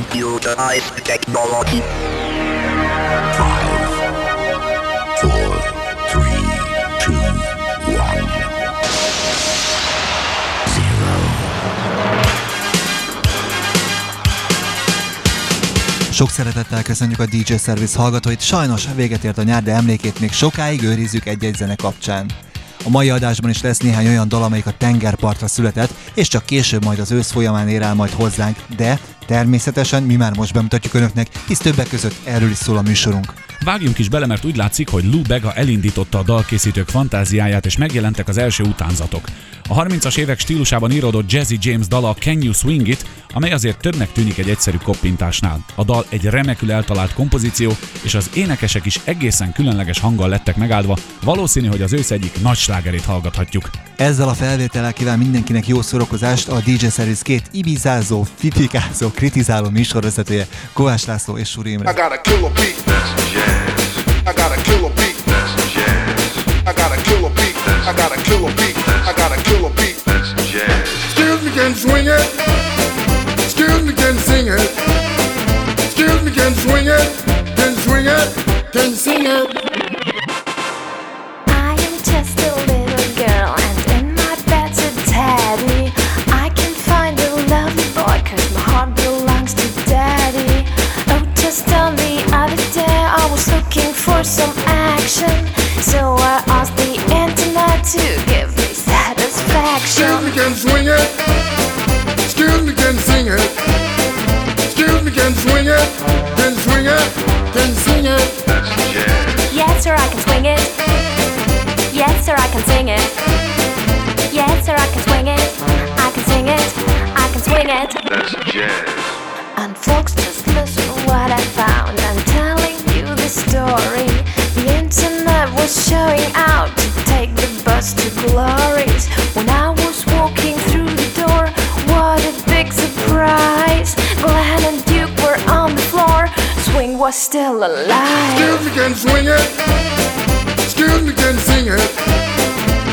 computerized technology. Five, four, three, two, one, zero. Sok szeretettel köszönjük a DJ Service hallgatóit, sajnos véget ért a nyár, de emlékét még sokáig őrizzük egy-egy zene kapcsán. A mai adásban is lesz néhány olyan dal, amelyik a tengerpartra született, és csak később majd az ősz folyamán ér el majd hozzánk, de természetesen mi már most bemutatjuk önöknek, hisz többek között erről is szól a műsorunk. Vágjunk is bele, mert úgy látszik, hogy Lou Bega elindította a dalkészítők fantáziáját, és megjelentek az első utánzatok. A 30-as évek stílusában íródott Jazzy James dala Can You Swing It, amely azért többnek tűnik egy egyszerű koppintásnál. A dal egy remekül eltalált kompozíció, és az énekesek is egészen különleges hanggal lettek megáldva, valószínű, hogy az ősz egyik nagy slágerét hallgathatjuk. Ezzel a felvétellel kíván mindenkinek jó szórakozást a DJ Service két ibizázó, fifikázó, kritizáló műsorvezetője Kovács László és Suri Imre. Can swing it. Can swing it. Can sing it. Was looking for some action. So I asked the internet to give me satisfaction. Excuse satisfaction. me, can swing it. Excuse me, can sing it. Excuse me, can swing it. Can swing it. Can sing it. That's jazz. Yes, sir, I can swing it. Yes, sir, I can sing it. Yes, sir, I can swing it. I can sing it. I can swing it. That's jazz. And folks, just listen to what I found. Story. The internet was showing out to take the bus to glories. When I was walking through the door, what a big surprise! Glenn and Duke were on the floor. Swing was still alive. Excuse me, can swing it. Excuse me, can sing it.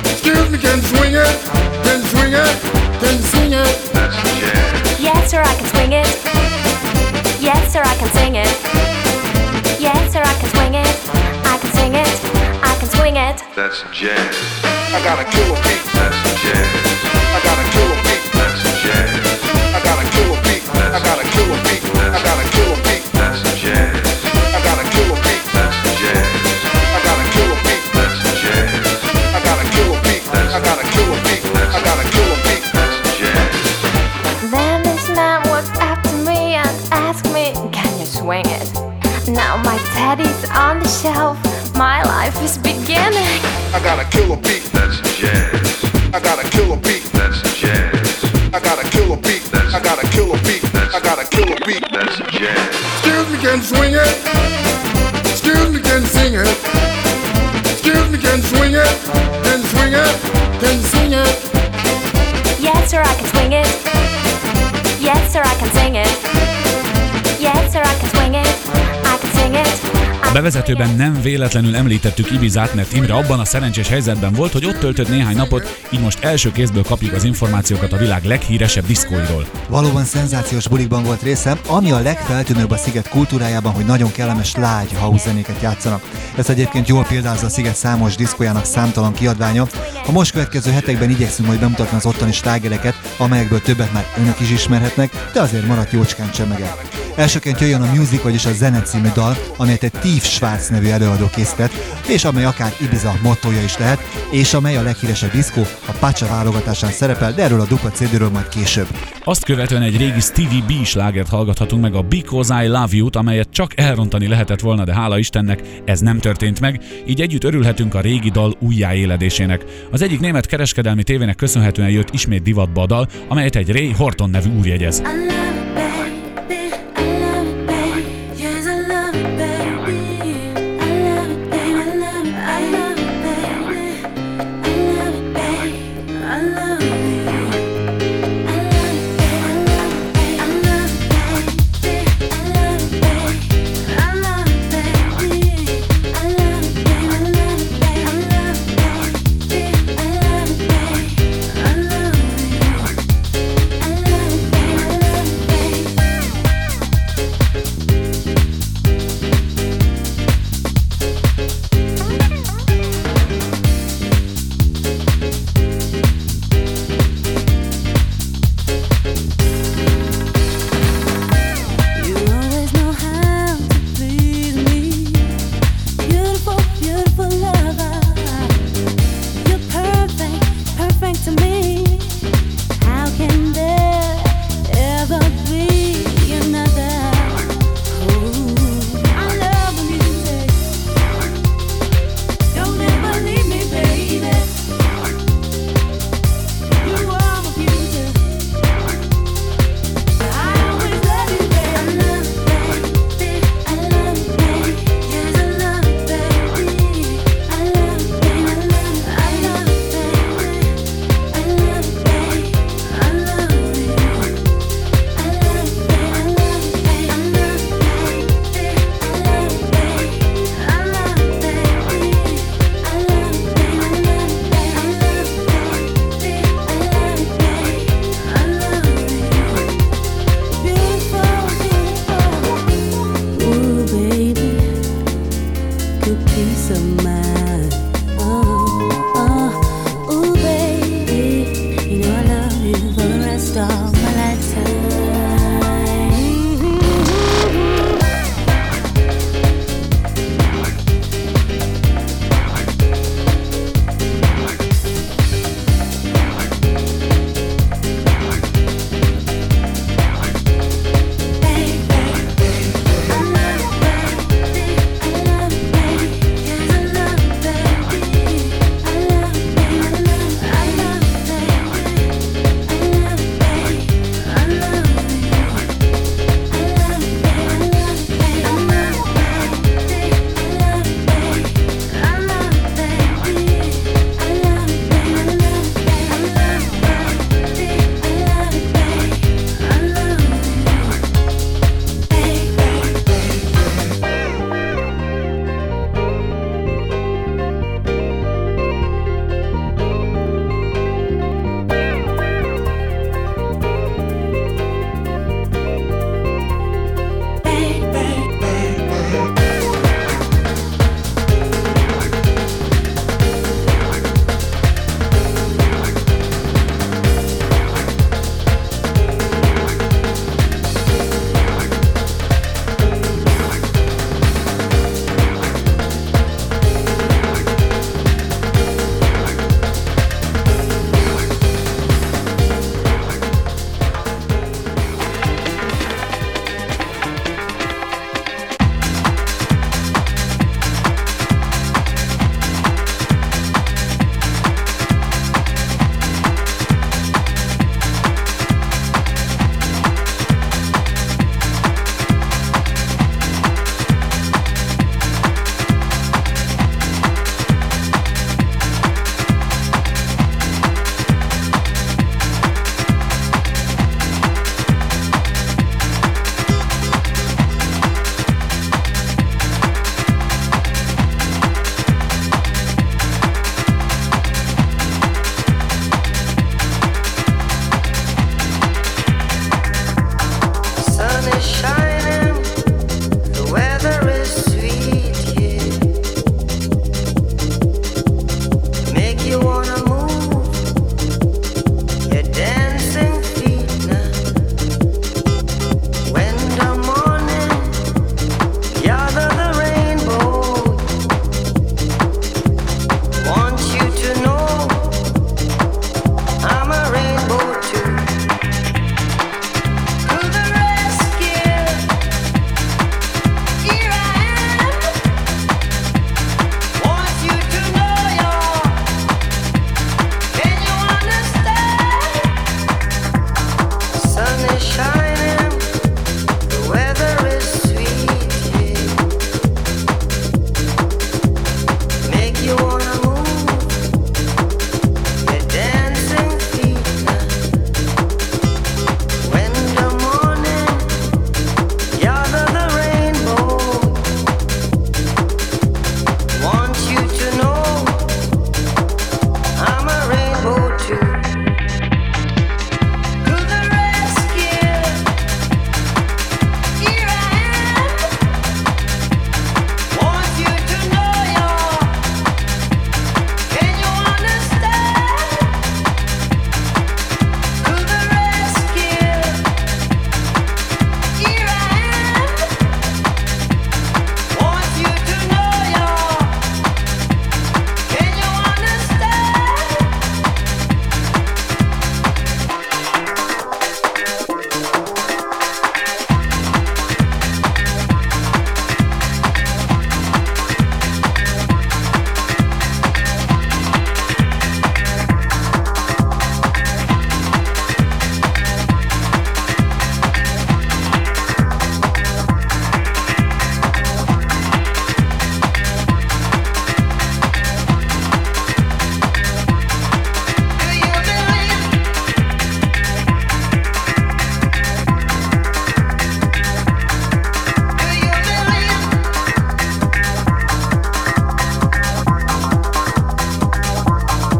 Excuse me, can swing it. Can swing it. Can sing it. That's jazz. Yes, sir, I can swing it. Yes, sir, I can sing it. Yes, sir, I can swing it. I can sing it. I can swing it. That's jazz. I got a killer beat. That's jazz. I got a killer beat. That's jazz. I got a killer beat. I got a killer beat. I got a kill beat. That's jazz. I got a killer beat. That's jazz. I got a killer beat. That's I gotta kill a beat. That's I gotta kill beat. That's jazz. Excuse me, can swing it. Bevezetőben nem véletlenül említettük Ibizát, mert Imre abban a szerencsés helyzetben volt, hogy ott töltött néhány napot, így most első kézből kapjuk az információkat a világ leghíresebb diszkóiról. Valóban szenzációs bulikban volt részem, ami a legfeltűnőbb a sziget kultúrájában, hogy nagyon kellemes lágy house zenéket játszanak. Ez egyébként jól példázza a sziget számos diszkójának számtalan kiadványa. A most következő hetekben igyekszünk majd bemutatni az ottani slágereket, amelyekből többet már önök is ismerhetnek, de azért maradt jócskán csemege. Elsőként jöjjön a Music, vagyis a Zene című dal, amelyet egy Steve Schwarz nevű előadó készített, és amely akár Ibiza mottoja is lehet, és amely a leghíresebb diszkó a Pacha válogatásán szerepel, de erről a Duka CD-ről majd később. Azt követően egy régi Stevie B slágert hallgathatunk meg a Because I Love You-t, amelyet csak elrontani lehetett volna, de hála Istennek ez nem történt meg, így együtt örülhetünk a régi dal újjáéledésének. Az egyik német kereskedelmi tévének köszönhetően jött ismét divatba a dal, amelyet egy Ray Horton nevű úr jegyez. I love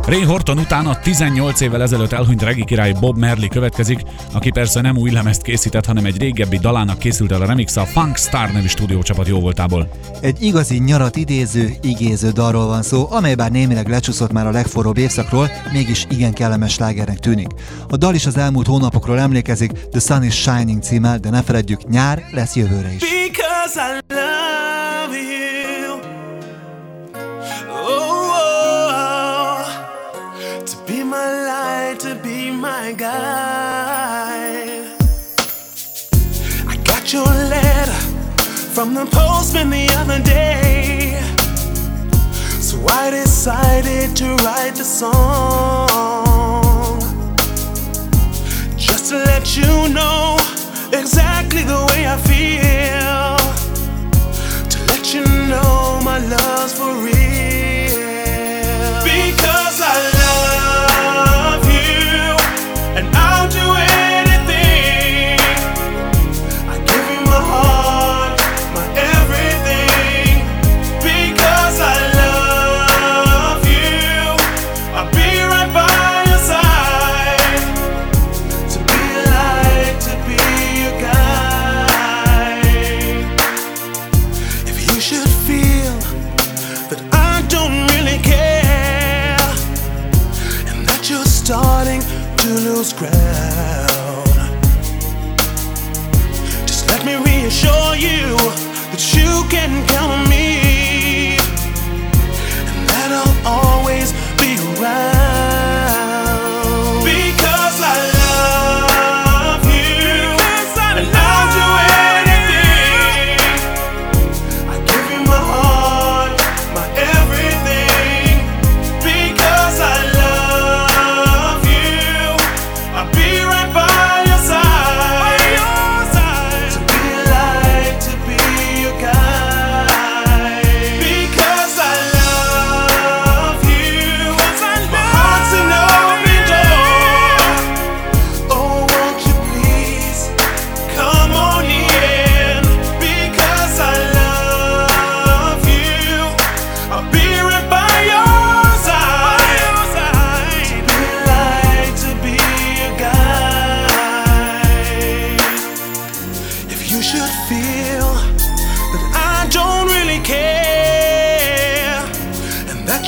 Ray Horton után a 18 évvel ezelőtt elhunyt regi király Bob Merli következik, aki persze nem új lemezt készített, hanem egy régebbi dalának készült el a remix a Funk Star nevű stúdiócsapat jó voltából. Egy igazi nyarat idéző, igéző dalról van szó, amely bár némileg lecsúszott már a legforróbb évszakról, mégis igen kellemes slágernek tűnik. A dal is az elmúlt hónapokról emlékezik, The Sun is Shining címmel, de ne feledjük, nyár lesz jövőre is. Because I love from the postman the other day. So I decided to write the song. Just to let you know exactly the way I feel. To let you know my love's for real.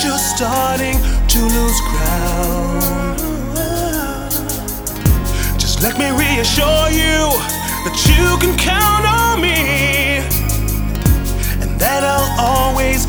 You're starting to lose ground. Just let me reassure you that you can count on me and that I'll always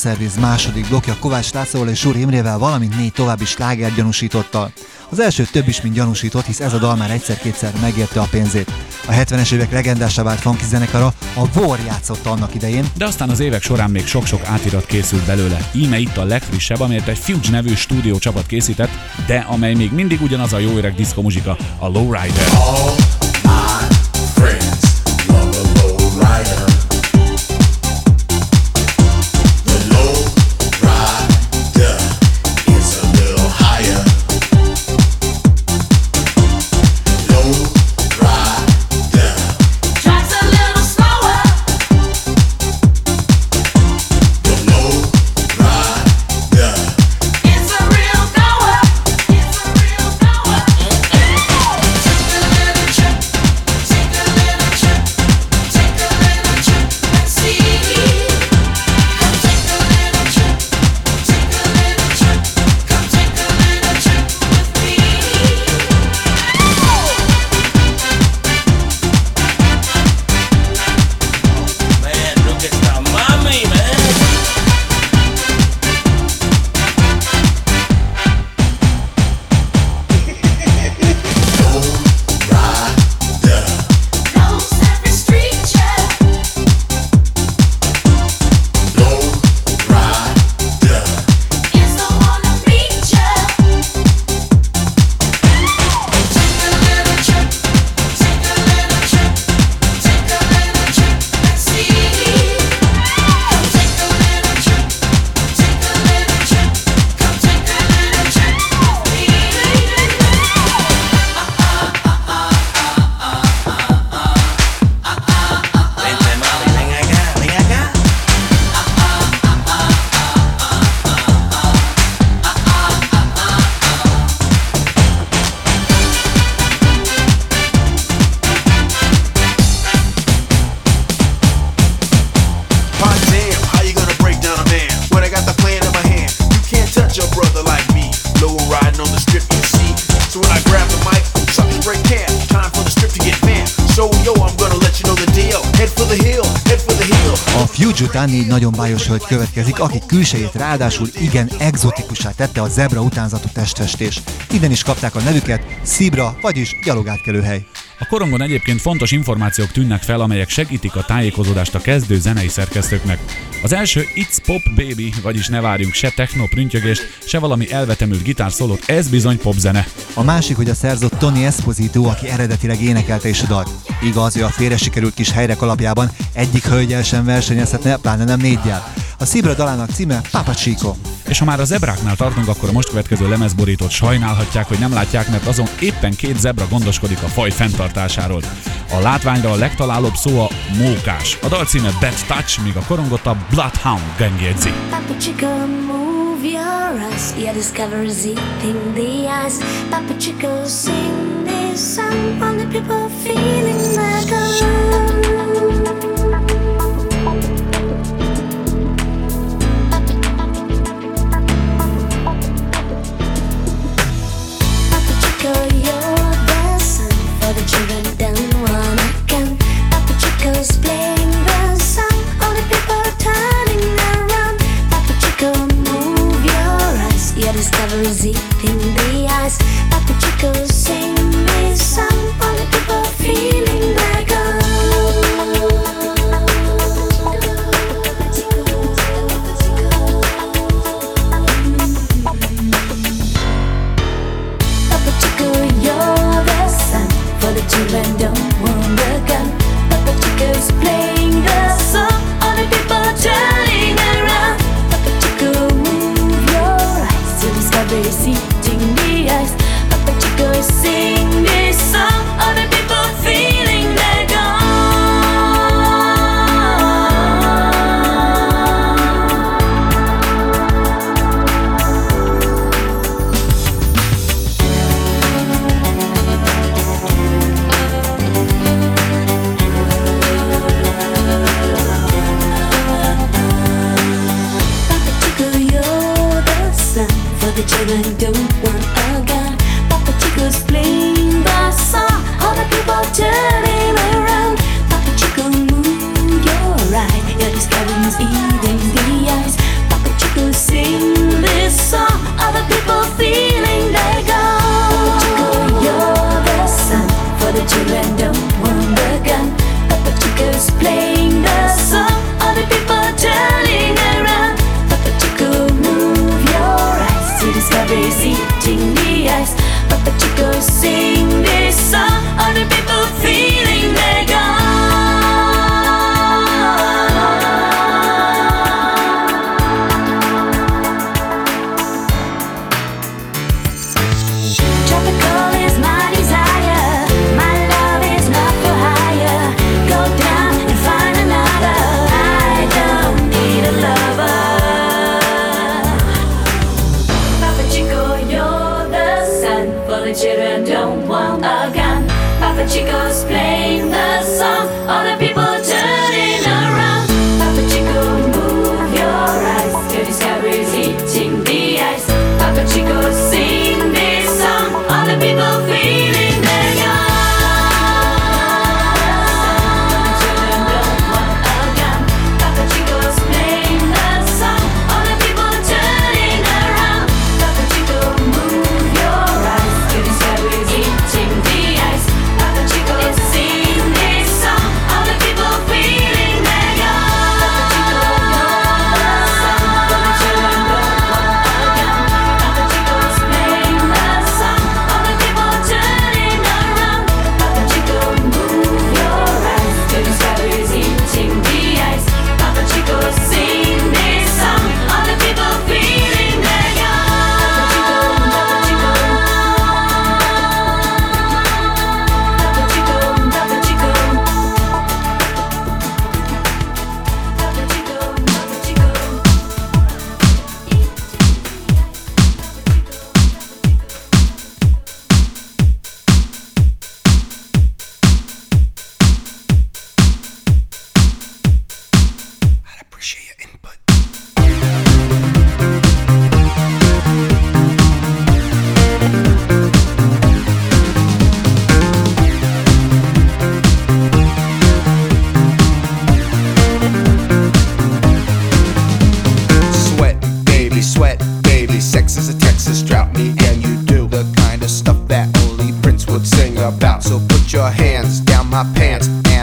Service második blokja Kovács Lászlóval és Súr Imrével, valamint négy további sláger gyanúsítottal. Az első több is, mint gyanúsított, hisz ez a dal már egyszer-kétszer megérte a pénzét. A 70-es évek legendásá vált funky zenekara a War játszotta annak idején, De aztán az évek során még sok-sok átirat készült belőle. Íme itt a legfrissebb, amelyet egy Fuge nevű stúdió csapat készített, de amely még mindig ugyanaz a jó öreg diszko muzsika, a Lowrider. Friends hölgy következik, akik külsejét ráadásul igen egzotikusá tette a zebra utánzatú testfestés. Innen is kapták a nevüket, Szibra, vagyis gyalogátkelőhely. A korongon egyébként fontos információk tűnnek fel, amelyek segítik a tájékozódást a kezdő zenei szerkesztőknek. Az első It's Pop Baby, vagyis ne várjunk se techno prüntjögést, se valami elvetemült gitárszólót, ez bizony popzene. A másik, hogy a szerzott Tony Esposito, aki eredetileg énekelte a dalt. Igaz, ő a félre sikerült kis helyrek alapjában egyik hölgyel sem versenyezhetne, pláne nem négyel. A Szibra dalának címe Papa Chico. És ha már a zebráknál tartunk, akkor a most következő lemezborítót sajnálhatják, hogy nem látják, mert azon éppen két zebra gondoskodik a faj fenntartásáról. A látványra a legtalálóbb szó a mókás. A dal címe Bad Touch, míg a korongot a Bloodhound gengjegyzi. Papa Chico, move your eyes. Yeah, discover is eating the eyes. Papa Chico, sing this song. All the people feeling like a your discovery's eating the eyes.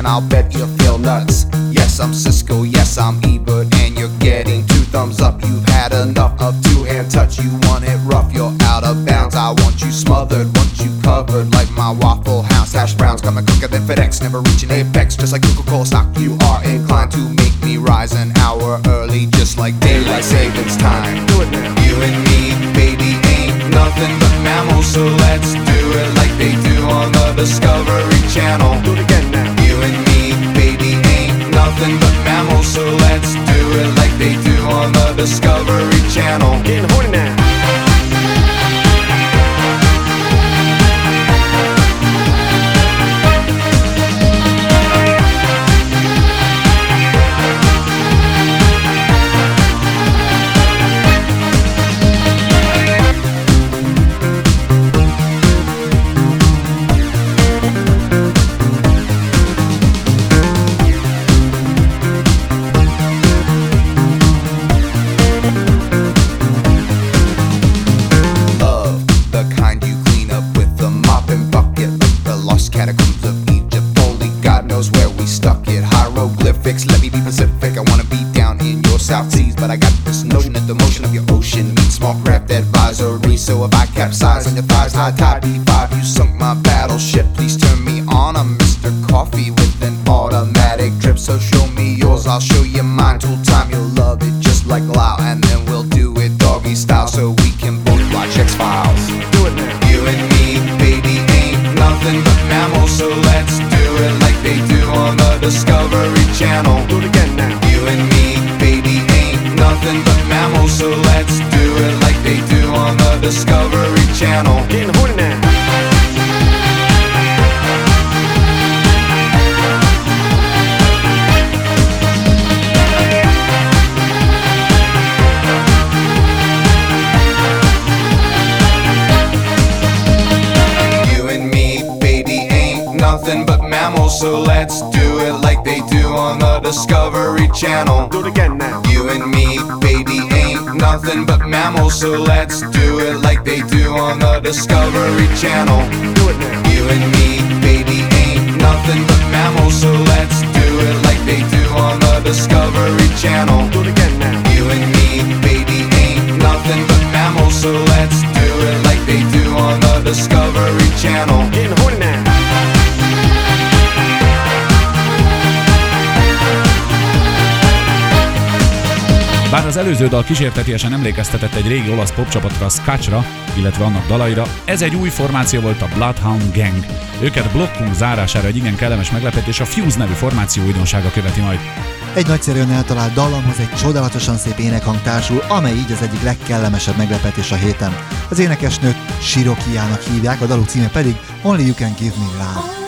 and I'll bet you feel nuts. Yes, I'm Cisco, yes, I'm Ebert, and you're getting two thumbs up. You've had enough of two hand touch. You want it rough, you're out of bounds. I want you smothered, want you covered like my Waffle House hash browns. Coming quicker than FedEx, never reaching apex. Just like Coca Cola stock, you are inclined to make me rise an hour early, just like daylight savings time. Do it now. You and me, baby, ain't nothing but mammals, so let's do it like they do on the Discovery Channel nothing but mammals, so let's do it like they do on the Discovery Channel. Getting horny now. Discovery Channel. Do it again now. You and me, baby, ain't nothing but mammals, so let's do it like they do on the Discovery Channel. Do it now. You and me, baby, ain't nothing but mammals, so let's do it like they do on the Discovery Channel. Do it again now. You and me, baby, ain't nothing but mammals, so let's do it like they do on the Discovery Channel. Bár az előző dal kísértetiesen emlékeztetett egy régi olasz popcsapatra, a Scratchra, illetve annak dalaira, ez egy új formáció volt a Bloodhound Gang. Őket blokkunk zárására egy igen kellemes meglepetés, a Fuse nevű formáció újdonsága követi majd. Egy nagyszerűen eltalált dallamhoz egy csodálatosan szép énekhang társul, amely így az egyik legkellemesebb meglepetés a héten. Az énekesnőt Shirokiának hívják, a daluk címe pedig Only You Can Give Me Love.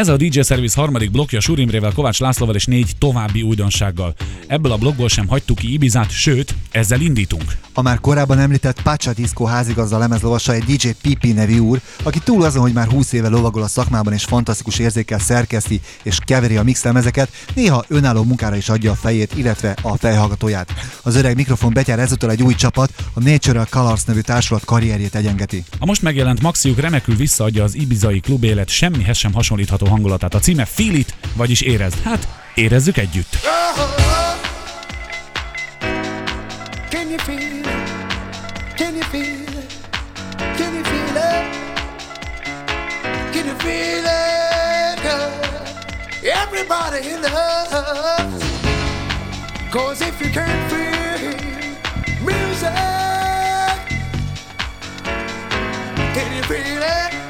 Ez a DJ Service harmadik blokja Súr Imrével, Kovács Lászlóval és négy további újdonsággal. Ebből a blogból sem hagytuk ki Ibizát, sőt, ezzel indítunk. A már korábban említett Pacha Disco házigazda lemezlovasa egy DJ Pipi nevű úr, aki túl azon, hogy már 20 éve lovagol a szakmában és fantasztikus érzékkel szerkeszti és keveri a mixlemezeket, néha önálló munkára is adja a fejét, illetve a fejhallgatóját. Az öreg mikrofon betyár ezúttal egy új csapat, a Natural Colors nevű társulat karrierjét egyengeti. A most megjelent Maxiuk remekül visszaadja az ibizai klubélet semmihez sem hasonlítható hangulatát. A címe Feel It, vagyis érezd. Hát, érezzük együtt. Can you feel? Can you feel? Can you feel it? Can you feel it? Everybody loves. Cause if you can't feel music, can you feel it?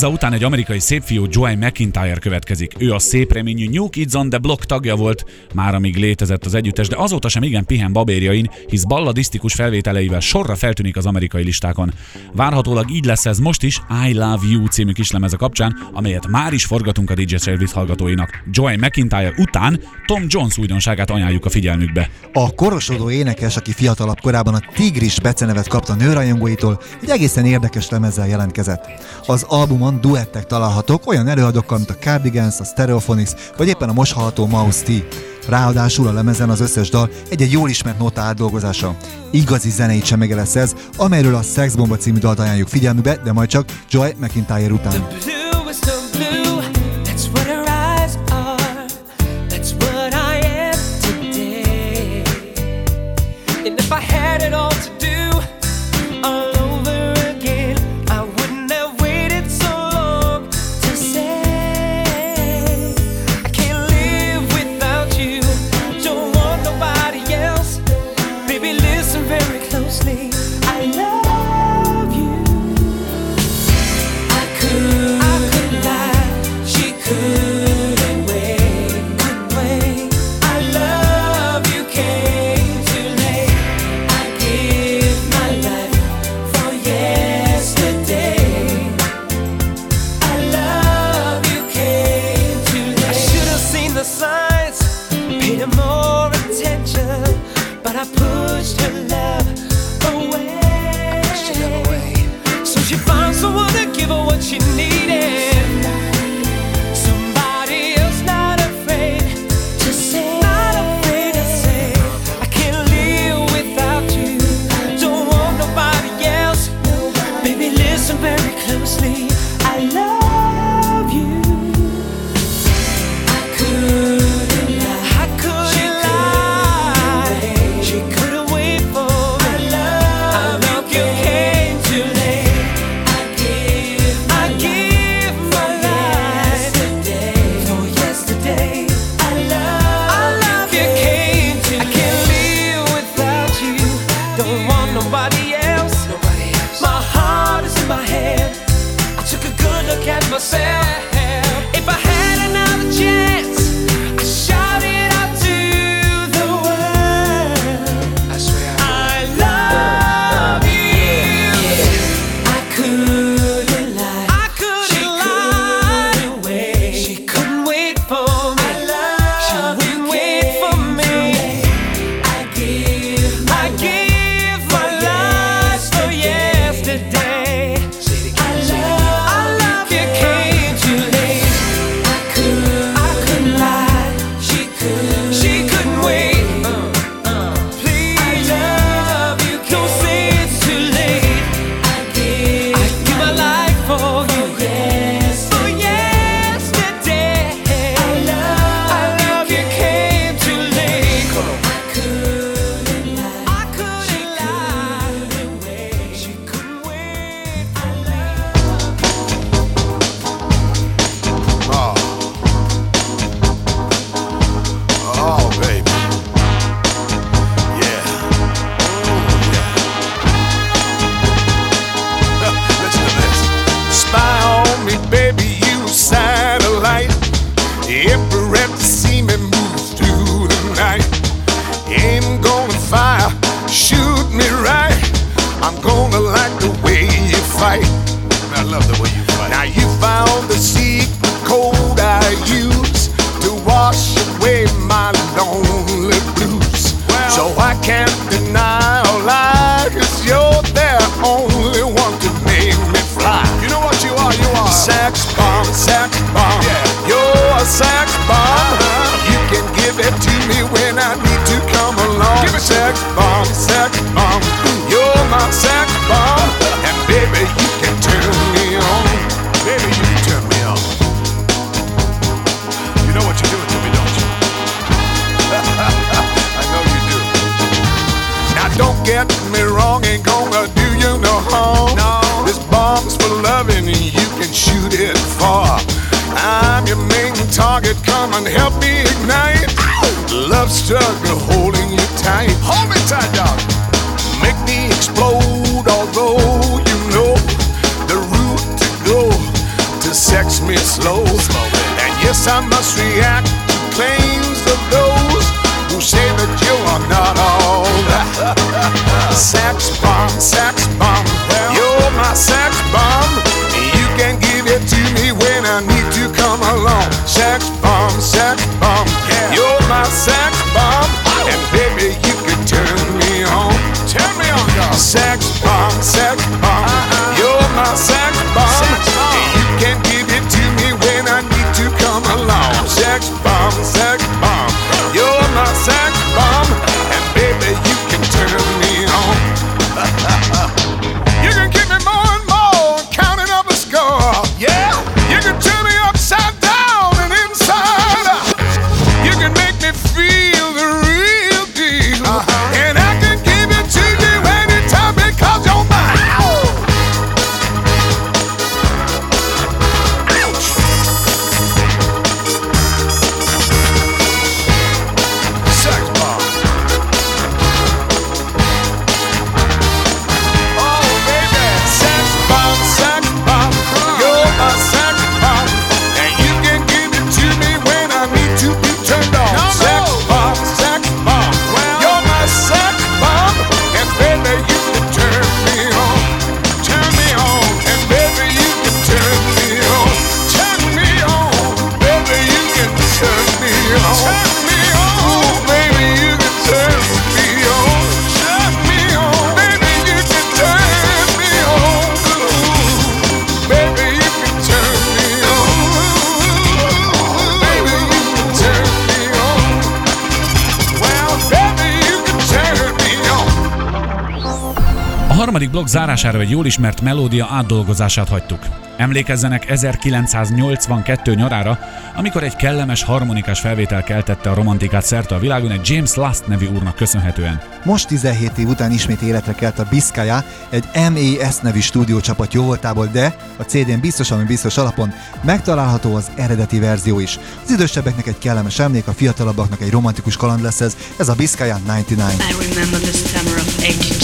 Ibiza után egy amerikai szépfiú Joey McIntyre következik. Ő a szép reményű New Kids on the Block tagja volt, már amíg létezett az együttes, de azóta sem igen pihen babérjain, hisz balladisztikus felvételeivel sorra feltűnik az amerikai listákon. Várhatólag így lesz ez most is I Love You című kislemeze kapcsán, amelyet már is forgatunk a DJ Service hallgatóinak. Joey McIntyre után Tom Jones újdonságát ajánljuk a figyelmükbe. A korosodó énekes, aki fiatalabb korában a Tigris becenevet kapta nőrajongóitól, egy egészen érdekes lemezzel jelentkezett. Az albumon duettek találhatók olyan előadókkal, mint a Cardigans, a Stereophonics, vagy éppen a most hallható Mouse T. Ráadásul a lemezen az összes dal egy-egy jól ismert nota átdolgozása. Igazi zenei csemege lesz ez, amelyről a Sex Bomba című dalt ajánljuk figyelmübe, de majd csak Joy McIntyre után. come and help me ignite. Ow! Love struggle holding you tight. Hold me tight, dog. Make me explode, although you know the route to go to sex me slow. And yes, I must react to claims of those who say that you are not all that. sex bomb, sex bomb. You're my sex bomb. You can give it to me when I need to come along. Sex zárására egy jól ismert melódia átdolgozását hagytuk. Emlékezzenek 1982 nyarára, amikor egy kellemes harmonikás felvétel keltette a romantikát szerte a világon egy James Last nevű úrnak köszönhetően. Most 17 év után ismét életre kelt a Biscaya, egy MAS nevű stúdiócsapat jóvoltából, de a CD-n biztos, ami biztos alapon megtalálható az eredeti verzió is. Az idősebbeknek egy kellemes emlék, a fiatalabbaknak egy romantikus kaland lesz ez, ez a Biscaya 99. I remember the summer of 82.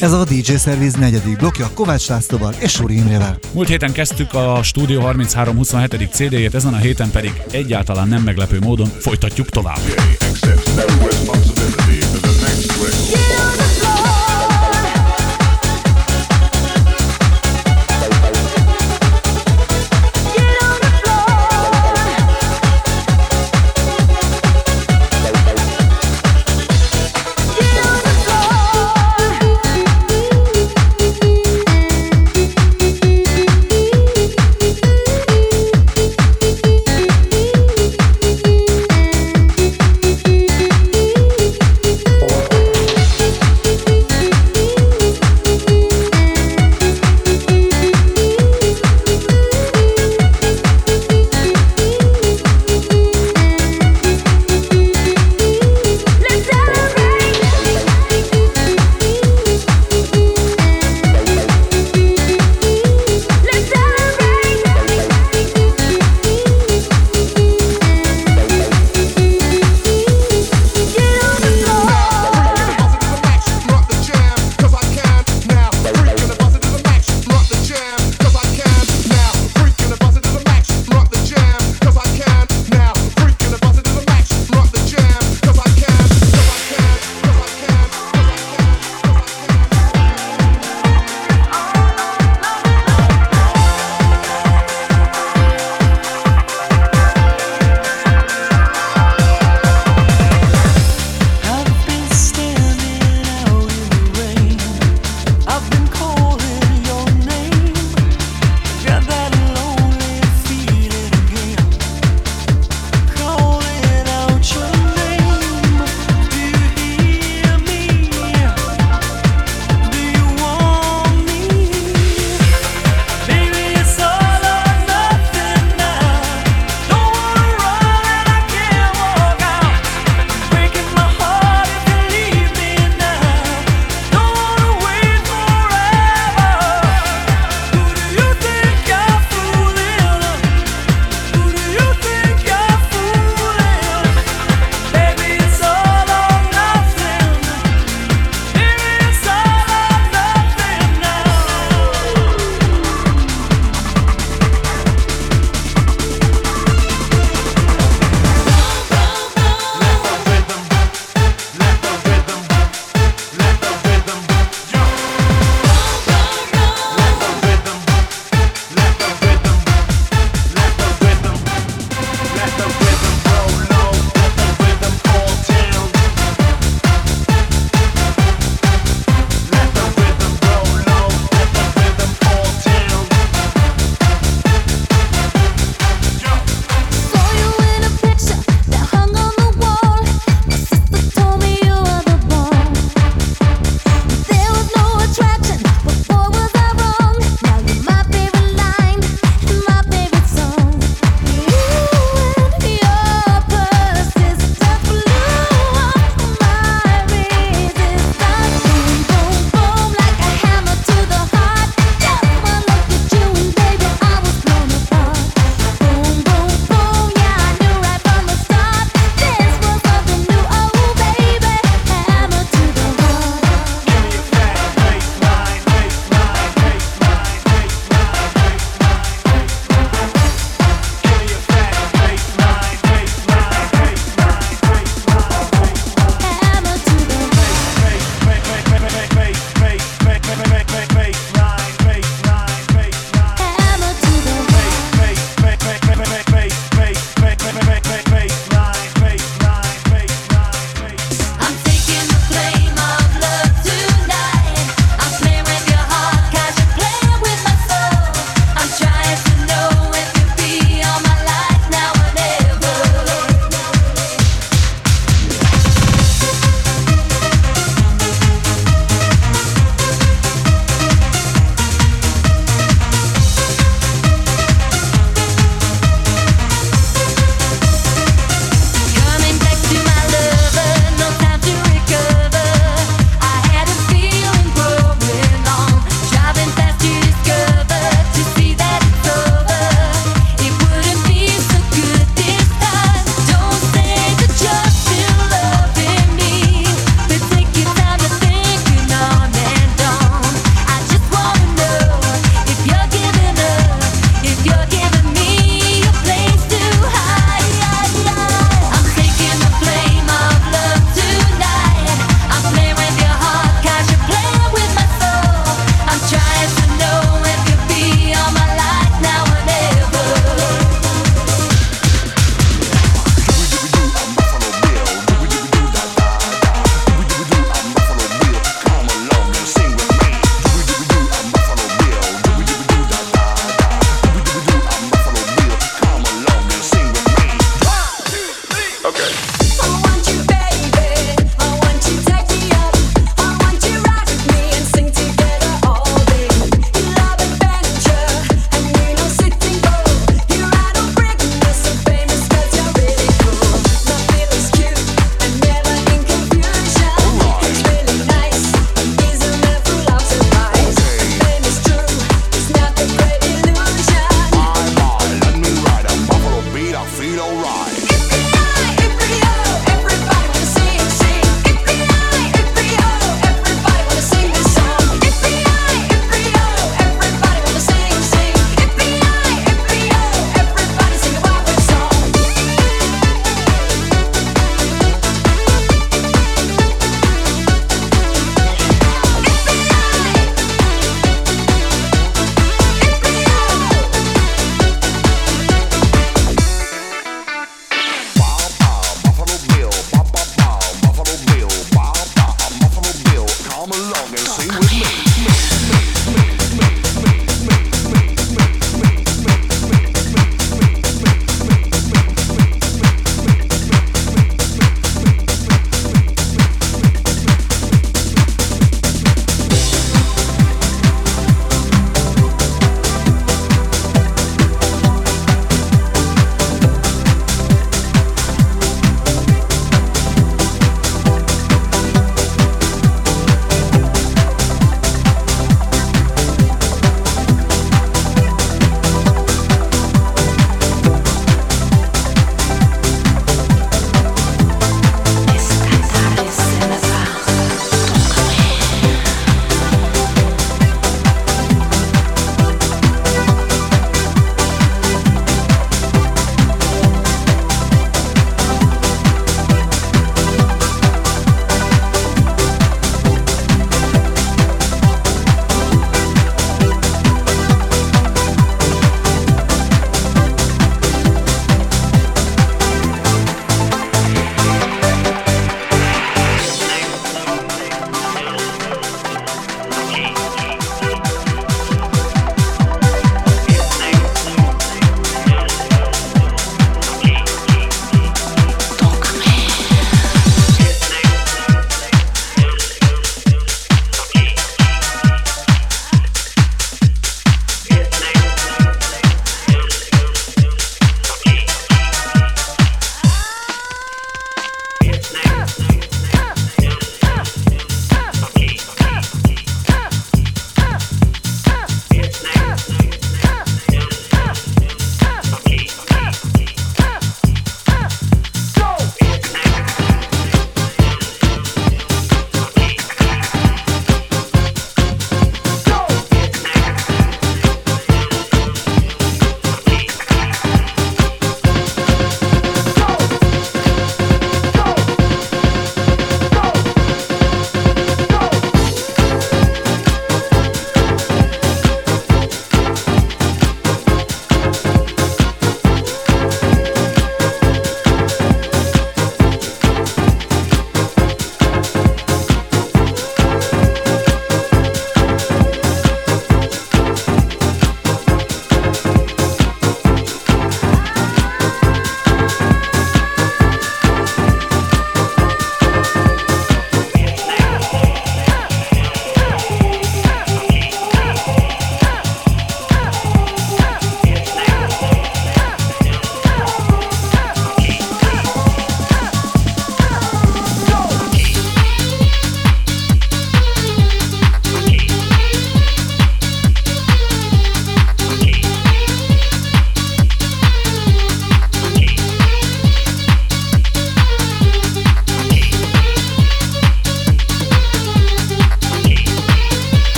Ez a DJ Service negyedik blokja Kovács Lászlóval és Suri Imrével. Múlt héten kezdtük a Studio 3327. CD-jét, ezen a héten pedig egyáltalán nem meglepő módon folytatjuk tovább. Accepts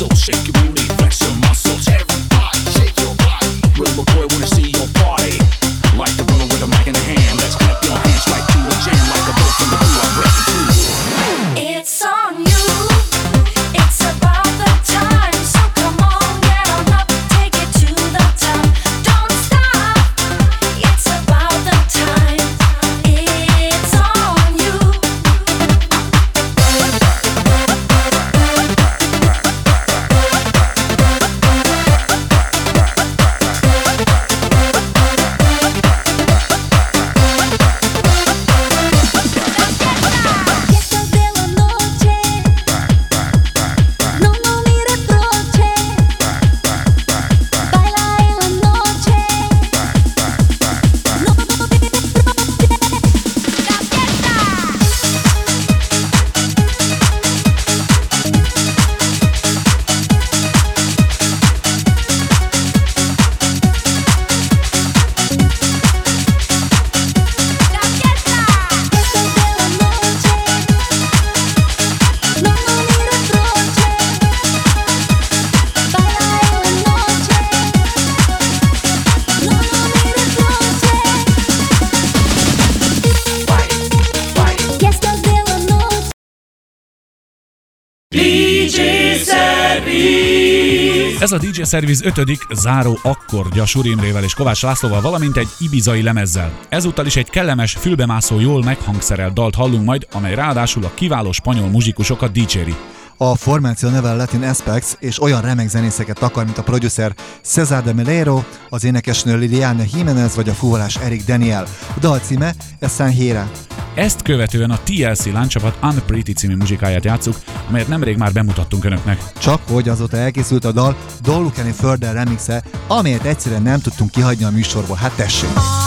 hustle. Shake your booty, DJ Service 5. záró akkordja Suri Imrével és Kovács Lászlóval, valamint egy ibizai lemezzel. Ezúttal is egy kellemes, fülbemászó, jól meghangszerelt dalt hallunk majd, amely ráadásul a kiváló spanyol muzsikusokat dicséri. A formáció neve Latin Aspects, és olyan remek zenészeket akar, mint a producer Cesar de Melero, az énekesnő Liliana Jimenez vagy a fuvolás Eric Daniel. A dal címe Esanjera. Ezt követően a TLC láncsapat Unpretty című muzsikáját játszuk, amelyet nemrég már bemutattunk önöknek. Csak hogy azóta elkészült a dal Dolukeni Further remixe, amelyet egyszerűen nem tudtunk kihagyni a műsorból. Hát tessék!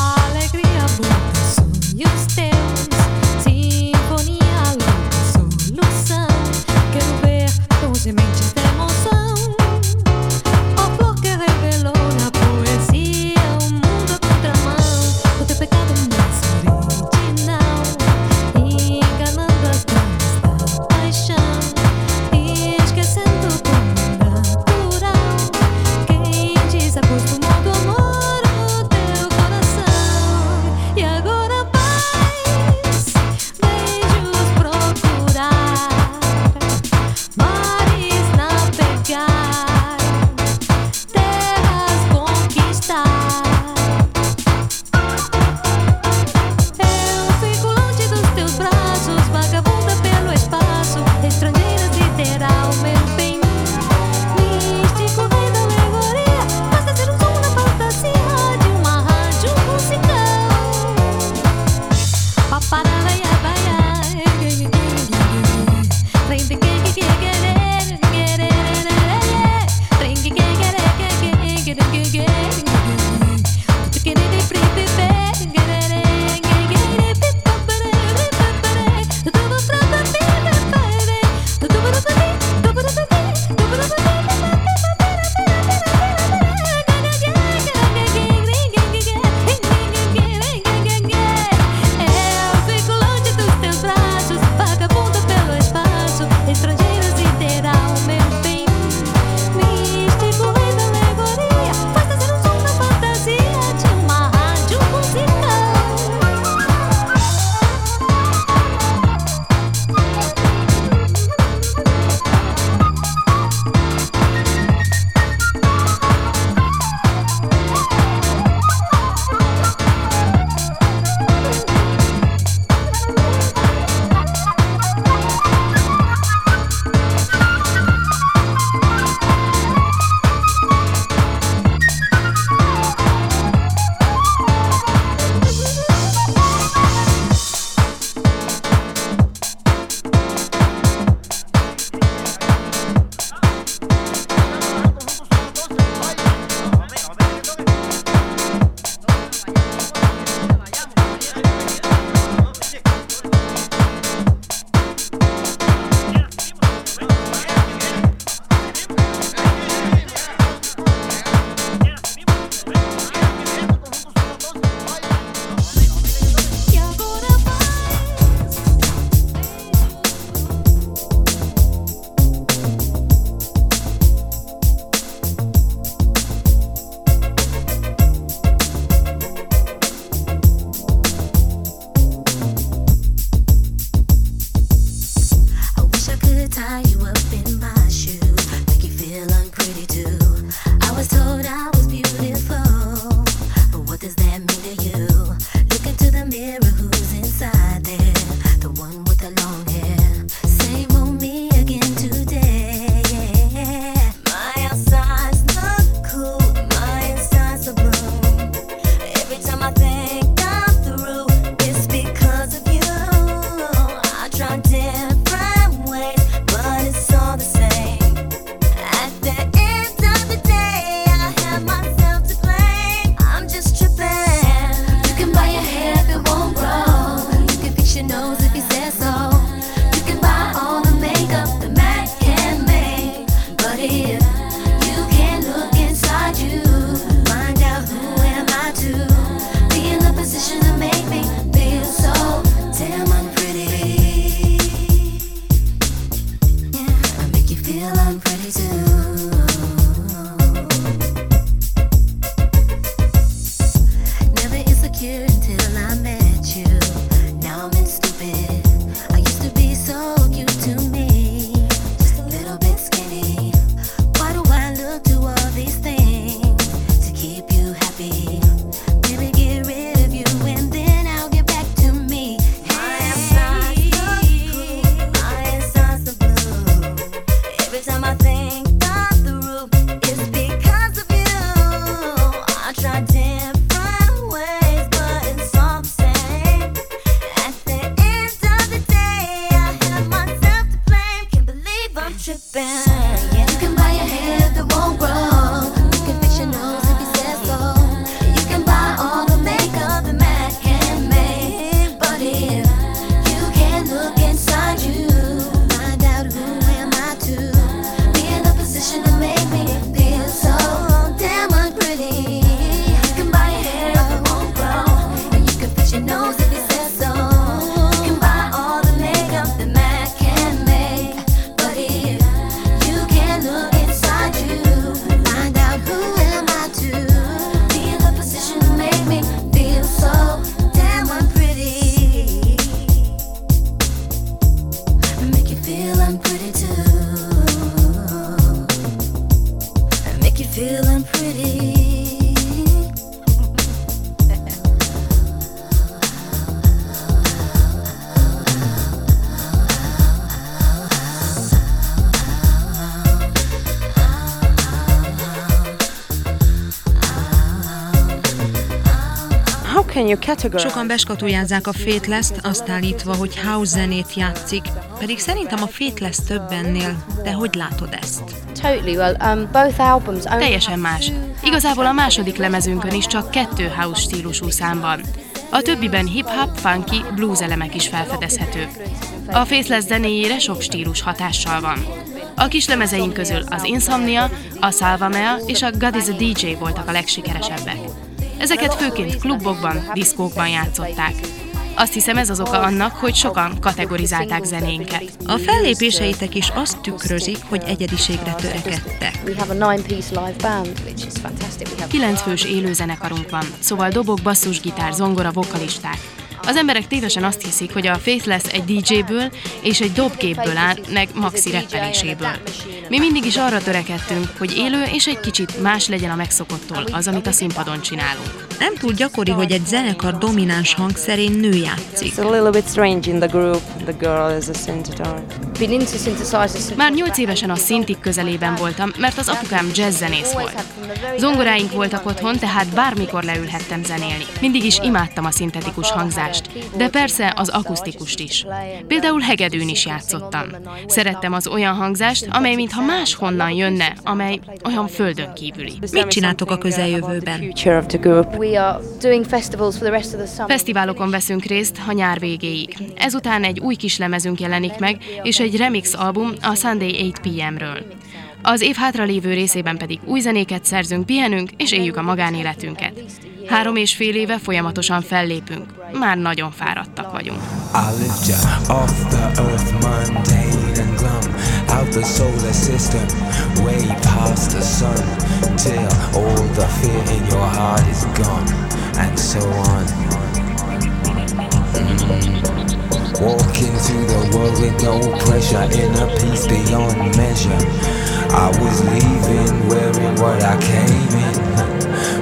Sokan beskatujázzák a Fateless-t, azt állítva, hogy house zenét játszik, pedig szerintem a Fateless több ennél, de hogy látod ezt? Totally. Well, um, both albums only Teljesen más. Igazából a második lemezünkön is csak kettő house stílusú szám van. A többiben hip-hop, funky, blues elemek is felfedezhetők. A Faceless zenéjére sok stílus hatással van. A kis lemezeink közül az Insomnia, a Salvamea és a God is a DJ voltak a legsikeresebbek. Ezeket főként klubokban, diszkókban játszották. Azt hiszem ez az oka annak, hogy sokan kategorizálták zenénket. A fellépéseitek is azt tükrözik, hogy egyediségre törekedtek. Kilenc fős élőzenekarunk van, szóval dobok, basszusgitár, zongora, vokalisták. Az emberek tévesen azt hiszik, hogy a Faithless egy DJ-ből és egy dobgépből áll, meg maxi reppeléséből. Mi mindig is arra törekedtünk, hogy élő és egy kicsit más legyen a megszokottól az, amit a színpadon csinálunk. Nem túl gyakori, hogy egy zenekar domináns hangszerén nő játszik. Már nyolc évesen a szintik közelében voltam, mert az apukám jazzzenész volt. Zongoráink voltak otthon, tehát bármikor leülhettem zenélni. Mindig is imádtam a szintetikus hangzást, de persze az akusztikust is. Például hegedűn is játszottam. Szerettem az olyan hangzást, amely mintha máshonnan jönne, amely olyan földön kívüli. Mit csináltok a közeljövőben? Fesztiválokon veszünk részt a nyár végéig. Ezután egy új kis lemezünk jelenik meg, és egy remix album a Sunday 8 PM-ről. Az év hátralévő részében pedig új zenéket szerzünk, pihenünk és éljük a magánéletünket. Három és fél éve folyamatosan fellépünk. Már nagyon fáradtak vagyunk. Out the solar system, way past the sun, till all the fear in your heart is gone, and so on. Walking through the world with no pressure, in a peace beyond measure. I was leaving wearing what I came in.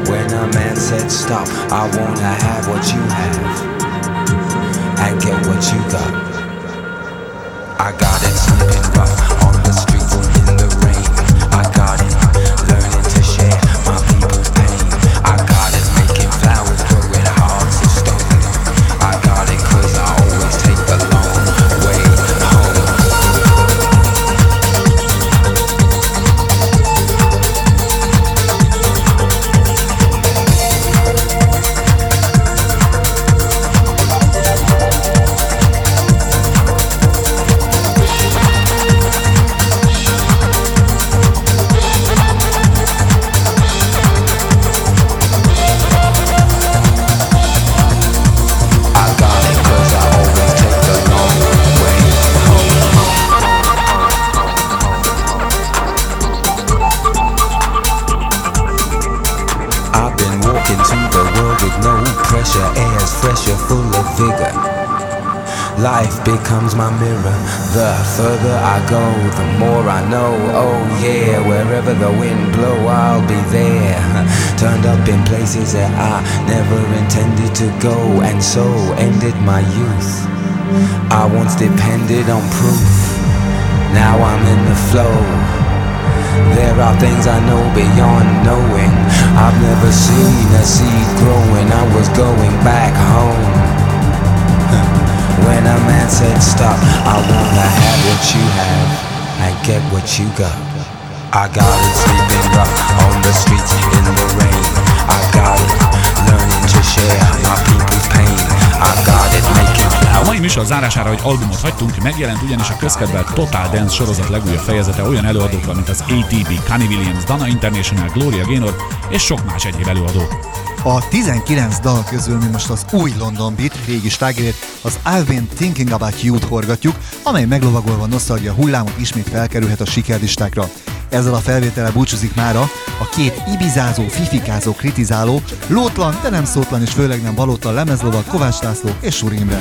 When a man said stop, I wanna have what you have and get what you got. I got it sleeping rough becomes my mirror. The further I go, the more I know. Oh yeah, wherever the wind blow, I'll be there. Turned up in places that I never intended to go, and so ended my youth. I once depended on proof. Now I'm in the flow. There are things I know beyond knowing. I've never seen a seed growing. I was going back home. When a man said stop, I wanna have what you have and get what you got. I got it sleeping rough on the streets in the rain. I got it learning to share my people's pain. I got it making A mai műsor zárására egy albumot hagytunk, megjelent ugyanis a közkedvelt Total Dance sorozat legújabb fejezete olyan előadókkal, mint az ATB, Connie Williams, Dana International, Gloria Gaynor és sok más egyéb előadó. A 19 dal közül mi most az új London Beat, régi slágerét, az I've Been Thinking About You-t horgatjuk, amely meglovagolva nosztalgia hullámot ismét felkerülhet a sikerlistákra. Ezzel a felvétele búcsúzik mára a két ibizázó, fifikázó, kritizáló, lótlan, de nem szótlan és főleg nem valótlan lemezlova Kovács László és Suri Imre.